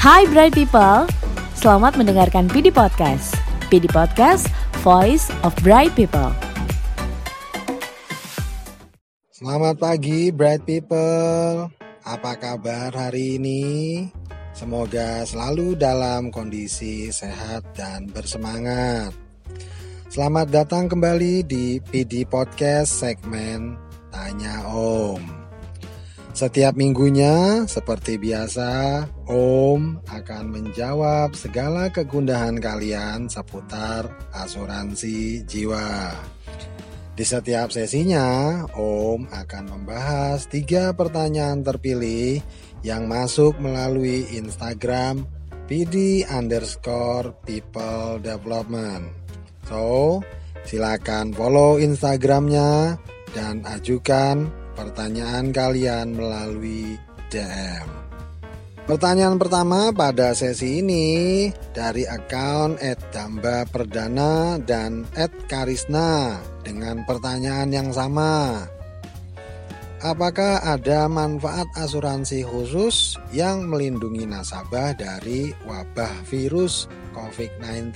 Hai Bright People, selamat mendengarkan PD Podcast. PD Podcast, Voice of Bright People. Selamat pagi Bright People. Apa kabar hari ini? Semoga selalu dalam kondisi sehat dan bersemangat. Selamat datang kembali di PD Podcast segmen Tanya Om. Setiap minggunya, seperti biasa, Om akan menjawab segala kegundahan kalian seputar asuransi jiwa. Di setiap sesinya, Om akan membahas tiga pertanyaan terpilih yang masuk melalui Instagram PD underscore people development. So, silakan follow Instagramnya dan ajukan pertanyaan kalian melalui DM. Pertanyaan pertama pada sesi ini dari akun @damba perdana dan @karisna dengan pertanyaan yang sama. Apakah ada manfaat asuransi khusus yang melindungi nasabah dari wabah virus COVID-19?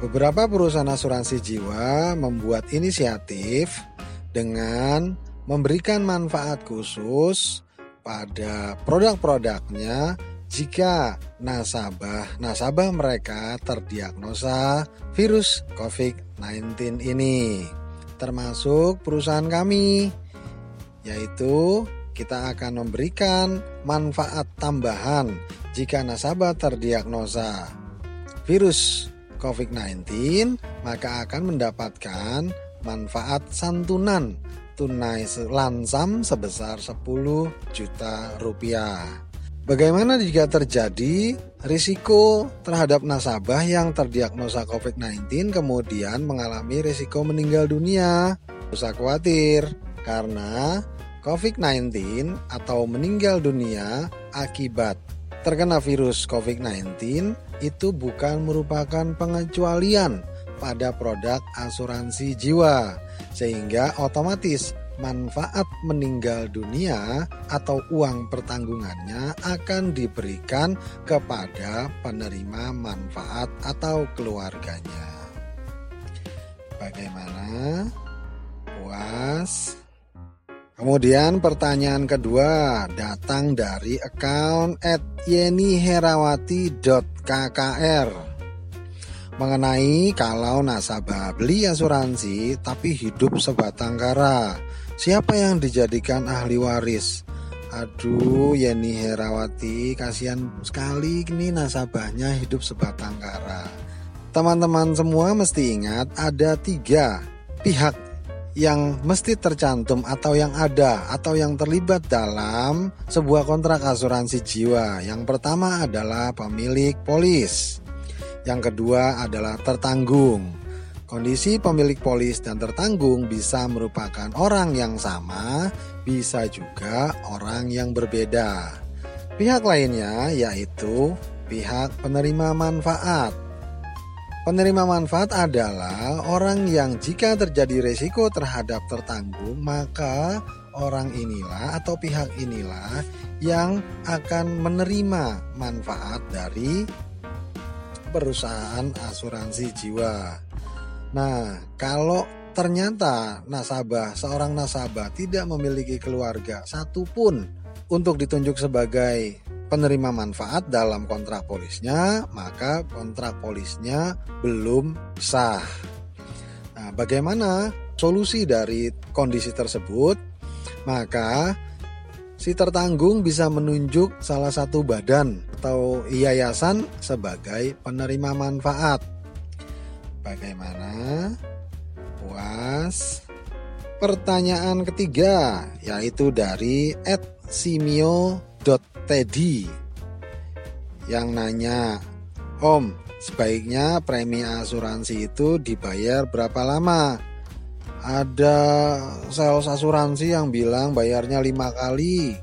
Beberapa perusahaan asuransi jiwa membuat inisiatif dengan memberikan manfaat khusus pada produk-produknya jika nasabah-nasabah mereka terdiagnosa virus COVID-19 ini. Termasuk perusahaan kami, yaitu kita akan memberikan manfaat tambahan jika nasabah terdiagnosa virus COVID-19, maka akan mendapatkan manfaat santunan tunai lansam sebesar 10 juta rupiah. Bagaimana jika terjadi risiko terhadap nasabah yang terdiagnosa COVID-19 kemudian mengalami risiko meninggal dunia? Usah khawatir, karena COVID-19 atau meninggal dunia akibat terkena virus COVID-19 itu bukan merupakan pengecualian pada produk asuransi jiwa, sehingga otomatis manfaat meninggal dunia atau uang pertanggungannya akan diberikan kepada penerima manfaat atau keluarganya. Bagaimana? Puas? Kemudian pertanyaan kedua datang dari account at yeniherawati.kkr mengenai kalau nasabah beli asuransi tapi hidup sebatang kara. Siapa yang dijadikan ahli waris? Aduh, Yeni Herawati, kasihan sekali ini nasabahnya hidup sebatang kara. Teman-teman semua mesti ingat ada tiga pihak yang mesti tercantum atau yang ada atau yang terlibat dalam sebuah kontrak asuransi jiwa. Yang pertama adalah pemilik polis. Yang kedua adalah tertanggung. Kondisi pemilik polis dan tertanggung bisa merupakan orang yang sama, bisa juga orang yang berbeda. Pihak lainnya yaitu pihak penerima manfaat. Penerima manfaat adalah orang yang jika terjadi resiko terhadap tertanggung, maka orang inilah atau pihak inilah yang akan menerima manfaat dari perusahaan asuransi jiwa. Nah, kalau ternyata nasabah, seorang nasabah tidak memiliki keluarga satupun untuk ditunjuk sebagai penerima manfaat dalam kontrak polisnya, maka kontrak polisnya belum sah. Nah, bagaimana solusi dari kondisi tersebut? Maka si tertanggung bisa menunjuk salah satu badan atau yayasan sebagai penerima manfaat. Bagaimana? Puas? Pertanyaan ketiga yaitu dari @simio.teddy yang nanya, "Om, sebaiknya premi asuransi itu dibayar berapa lama?" Ada sales asuransi yang bilang bayarnya lima kali,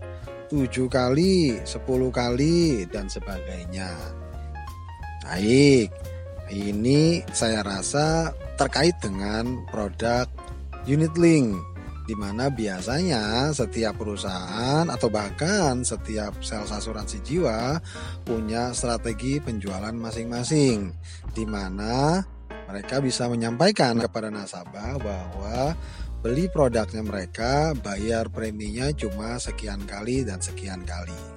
7 kali, 10 kali, dan sebagainya. Baik, ini saya rasa terkait dengan produk unit link. di mana biasanya setiap perusahaan atau bahkan setiap sales asuransi jiwa punya strategi penjualan masing-masing di mana mereka bisa menyampaikan kepada nasabah bahwa beli produknya mereka bayar preminya cuma sekian kali dan sekian kali.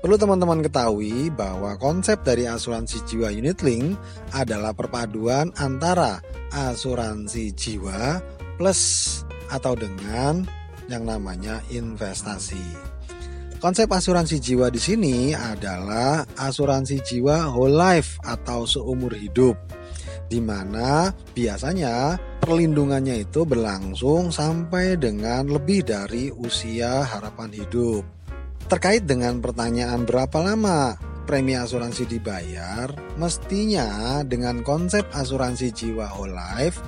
Perlu teman-teman ketahui bahwa konsep dari asuransi jiwa unit link adalah perpaduan antara asuransi jiwa plus atau dengan yang namanya investasi. Konsep asuransi jiwa di sini adalah asuransi jiwa whole life atau seumur hidup di mana biasanya perlindungannya itu berlangsung sampai dengan lebih dari usia harapan hidup. Terkait dengan pertanyaan berapa lama premi asuransi dibayar, mestinya dengan konsep asuransi jiwa whole life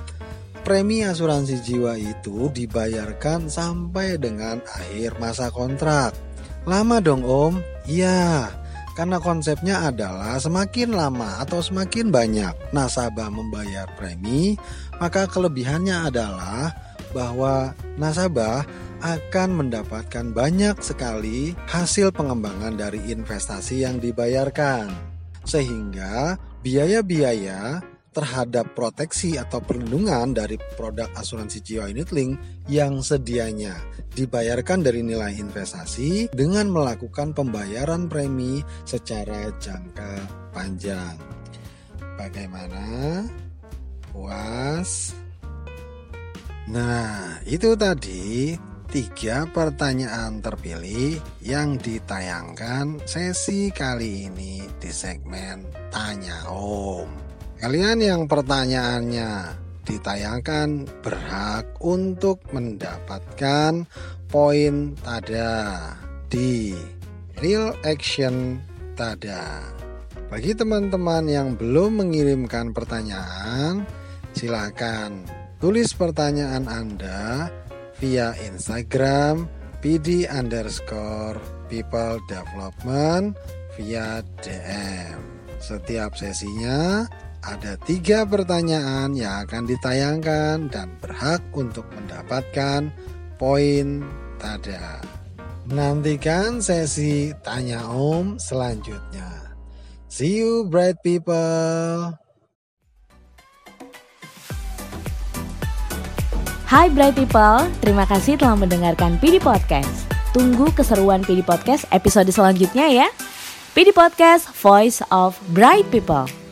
Premi asuransi jiwa itu dibayarkan sampai dengan akhir masa kontrak. Lama dong om? Iya, karena konsepnya adalah semakin lama atau semakin banyak nasabah membayar premi, maka kelebihannya adalah bahwa nasabah akan mendapatkan banyak sekali hasil pengembangan dari investasi yang dibayarkan. Sehingga biaya-biaya terhadap proteksi atau perlindungan dari produk asuransi jiwa unit link yang sedianya dibayarkan dari nilai investasi dengan melakukan pembayaran premi secara jangka panjang. Bagaimana? Puas? Nah, itu tadi tiga pertanyaan terpilih yang ditayangkan sesi kali ini di segmen Tanya Om. Kalian yang pertanyaannya ditayangkan berhak untuk mendapatkan poin tada di Real Action Tada. Bagi teman-teman yang belum mengirimkan pertanyaan, silakan tulis pertanyaan Anda via Instagram pd underscore people development via DM. Setiap sesinya ada tiga pertanyaan yang akan ditayangkan dan berhak untuk mendapatkan poin tada. Nantikan sesi tanya om selanjutnya. See you bright people. Hai bright people, terima kasih telah mendengarkan PD Podcast. Tunggu keseruan PD Podcast episode selanjutnya ya. PD Podcast, Voice of Bright People.